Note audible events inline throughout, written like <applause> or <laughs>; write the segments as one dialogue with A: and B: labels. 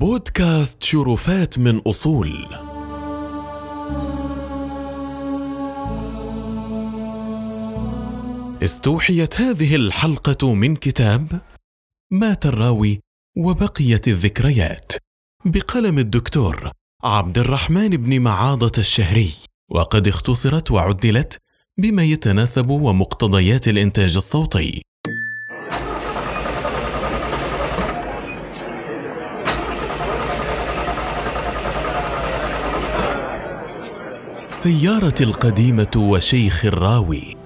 A: بودكاست شرفات من أصول. استوحيت هذه الحلقة من كتاب مات الراوي وبقيت الذكريات بقلم الدكتور عبد الرحمن بن معاضة الشهري. وقد اختصرت وعدلت بما يتناسب ومقتضيات الإنتاج الصوتي. سيارة القديمة وشيخ الراوي.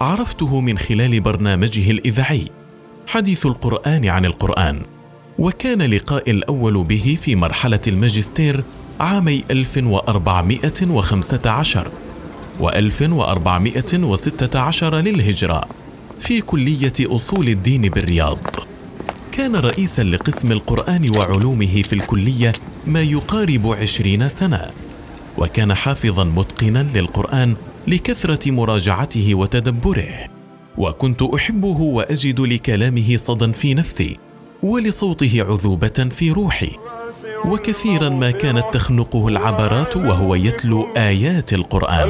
A: عرفته من خلال برنامجه الإذاعي حديث القرآن عن القرآن وكان لقاء الأول به في مرحلة الماجستير عامي 1415 و1416 للهجرة في كلية أصول الدين بالرياض. كان رئيسا لقسم القرآن وعلومه في الكلية ما يقارب عشرين سنة وكان حافظا متقنا للقرآن لكثرة مراجعته وتدبره. وكنت أحبه وأجد لكلامه صدى في نفسي ولصوته عذوبة في روحي. وكثيرا ما كانت تخنقه العبرات وهو يتلو آيات القرآن.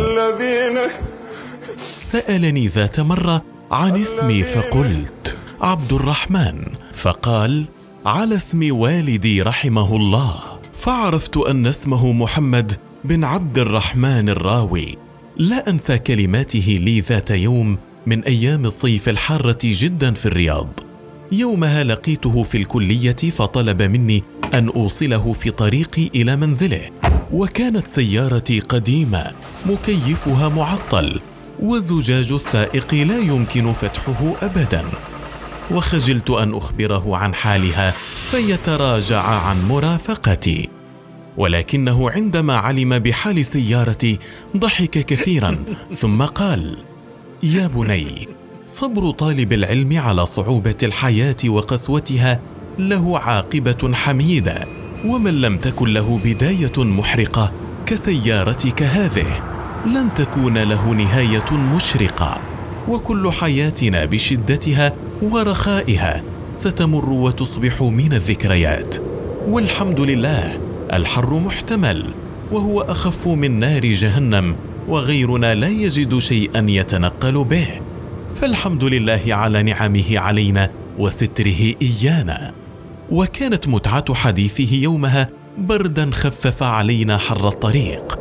A: سألني ذات مرة عن اسمي فقلت عبد الرحمن. فقال على اسم والدي رحمه الله فعرفت أن اسمه محمد بن عبد الرحمن الراوي. لا أنسى كلماته لي ذات يوم من أيام الصيف الحارة جدا في الرياض. يومها لقيته في الكلية فطلب مني أن أوصله في طريقي إلى منزله. وكانت سيارتي قديمة مكيفها معطل وزجاج السائق لا يمكن فتحه ابدا. وخجلت أن أخبره عن حالها فيتراجع عن مرافقتي. ولكنه عندما علم بحال سيارتي ضحك كثيرا <laughs> ثم قال يا بني صبر طالب العلم على صعوبة الحياة وقسوتها له عاقبة حميدة ومن لم تكن له بداية محرقة كسيارتك هذه لن تكون له نهاية مشرقة. وكل حياتنا بشدتها ورخائها ستمر وتصبح من الذكريات. والحمد لله الحر محتمل وهو أخف من نار جهنم وغيرنا لا يجد شيئا يتنقل به. فالحمد لله على نعمه علينا وستره إيانا. وكانت متعة حديثه يومها بردا خفف علينا حر الطريق.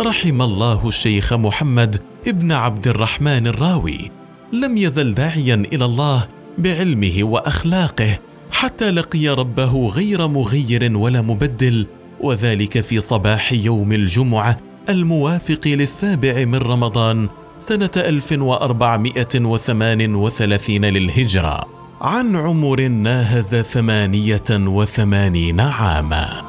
A: رحم الله الشيخ محمد ابن عبد الرحمن الراوي لم يزل داعيا إلى الله بعلمه وأخلاقه حتى لقي ربه غير مغير ولا مبدل وذلك في صباح يوم الجمعة الموافق للسابع من رمضان سنة 1438 للهجرة عن عمر ناهز ثمانية وثمانين عاما.